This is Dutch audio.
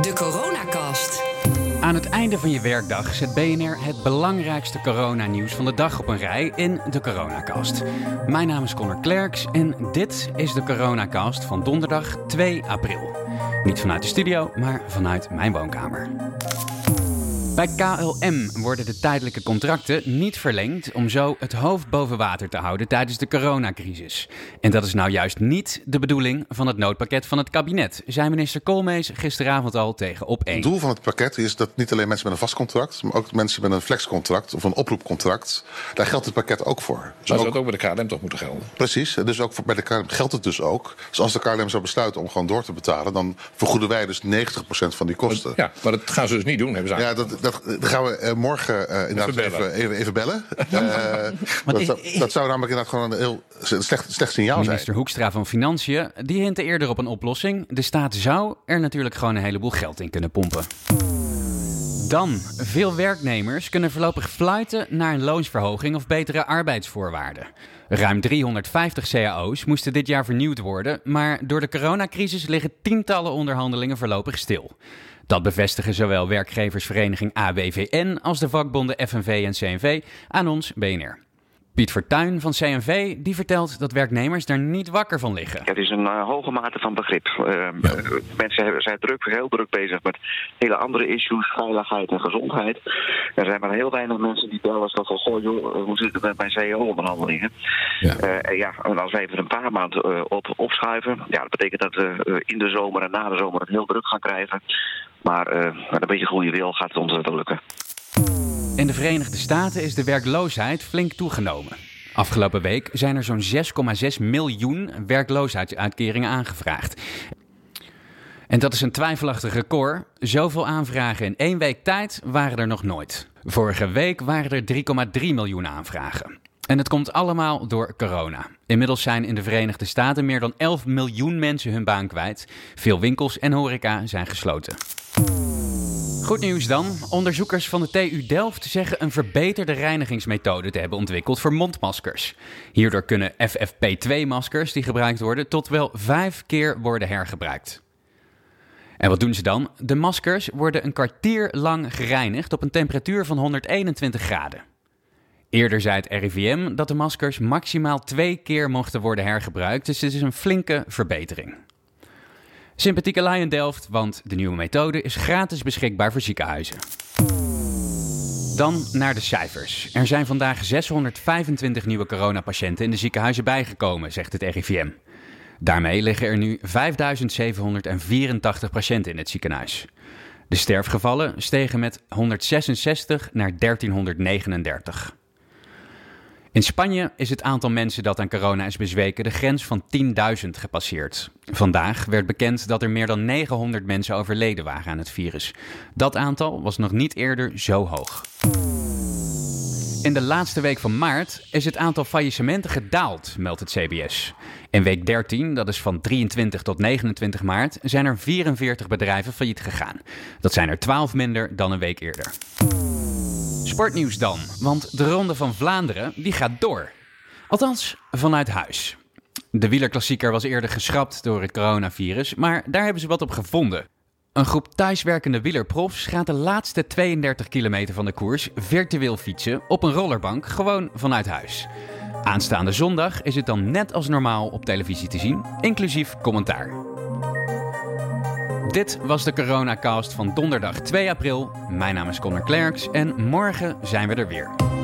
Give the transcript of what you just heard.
De Coronacast. Aan het einde van je werkdag zet BNR het belangrijkste coronanieuws van de dag op een rij in de Coronacast. Mijn naam is Connor Klerks en dit is de Coronacast van donderdag 2 april. Niet vanuit de studio, maar vanuit mijn woonkamer. Bij KLM worden de tijdelijke contracten niet verlengd om zo het hoofd boven water te houden tijdens de coronacrisis. En dat is nou juist niet de bedoeling van het noodpakket van het kabinet, zei minister Koolmees gisteravond al tegen Op1. Het doel van het pakket is dat niet alleen mensen met een vast contract, maar ook mensen met een flexcontract of een oproepcontract, daar geldt het pakket ook voor. Dus zou dat ook bij de KLM toch moeten gelden? Precies, dus ook voor, bij de KLM geldt het dus ook. Dus als de KLM zou besluiten om gewoon door te betalen, dan vergoeden wij dus 90% van die kosten. Ja, maar dat gaan ze dus niet doen, hebben ze Ja, dat, dat, gaan we uh, morgen uh, inderdaad even bellen. Even, even, bellen. Uh, dat, dat, dat, zou namelijk inderdaad gewoon een heel slecht, slecht signaal zijn. Minister Hoekstra van Financiën, die hintte eerder op een oplossing. De staat zou er natuurlijk gewoon een heleboel geld in kunnen pompen. Dan, veel werknemers kunnen voorlopig fluiten naar een loonsverhoging of betere arbeidsvoorwaarden. Ruim 350 cao's moesten dit jaar vernieuwd worden, maar door de coronacrisis liggen tientallen onderhandelingen voorlopig stil. Dat bevestigen zowel werkgeversvereniging AWVN als de vakbonden FNV en CNV aan ons BNR. Piet Vertuin van CNV die vertelt dat werknemers daar niet wakker van liggen. Ja, het is een uh, hoge mate van begrip. Uh, ja. Mensen zijn druk, heel druk bezig met hele andere issues, veiligheid en gezondheid. Er zijn maar heel weinig mensen die bellen zo van, goh joh, hoe zit het met mijn CEO-onderhandelingen? Ja. Uh, ja, en als we even een paar maanden op, opschuiven, ja, dat betekent dat we in de zomer en na de zomer het heel druk gaan krijgen. Maar met een beetje goede wil gaat het ons wel lukken. In de Verenigde Staten is de werkloosheid flink toegenomen. Afgelopen week zijn er zo'n 6,6 miljoen werkloosheidsuitkeringen aangevraagd. En dat is een twijfelachtig record. Zoveel aanvragen in één week tijd waren er nog nooit. Vorige week waren er 3,3 miljoen aanvragen. En het komt allemaal door corona. Inmiddels zijn in de Verenigde Staten meer dan 11 miljoen mensen hun baan kwijt. Veel winkels en horeca zijn gesloten. Goed nieuws dan. Onderzoekers van de TU Delft zeggen een verbeterde reinigingsmethode te hebben ontwikkeld voor mondmaskers. Hierdoor kunnen FFP2-maskers die gebruikt worden tot wel vijf keer worden hergebruikt. En wat doen ze dan? De maskers worden een kwartier lang gereinigd op een temperatuur van 121 graden. Eerder zei het RIVM dat de maskers maximaal twee keer mochten worden hergebruikt, dus dit is een flinke verbetering. Sympathieke Lion Delft, want de nieuwe methode is gratis beschikbaar voor ziekenhuizen. Dan naar de cijfers. Er zijn vandaag 625 nieuwe coronapatiënten in de ziekenhuizen bijgekomen, zegt het RIVM. Daarmee liggen er nu 5784 patiënten in het ziekenhuis. De sterfgevallen stegen met 166 naar 1339. In Spanje is het aantal mensen dat aan corona is bezweken de grens van 10.000 gepasseerd. Vandaag werd bekend dat er meer dan 900 mensen overleden waren aan het virus. Dat aantal was nog niet eerder zo hoog. In de laatste week van maart is het aantal faillissementen gedaald, meldt het CBS. In week 13, dat is van 23 tot 29 maart, zijn er 44 bedrijven failliet gegaan. Dat zijn er 12 minder dan een week eerder. Sportnieuws dan, want de Ronde van Vlaanderen die gaat door. Althans, vanuit huis. De wielerklassieker was eerder geschrapt door het coronavirus, maar daar hebben ze wat op gevonden. Een groep thuiswerkende wielerprofs gaat de laatste 32 kilometer van de koers virtueel fietsen op een rollerbank, gewoon vanuit huis. Aanstaande zondag is het dan net als normaal op televisie te zien, inclusief commentaar. Dit was de Coronacast van donderdag 2 april. Mijn naam is Connor Klerks en morgen zijn we er weer.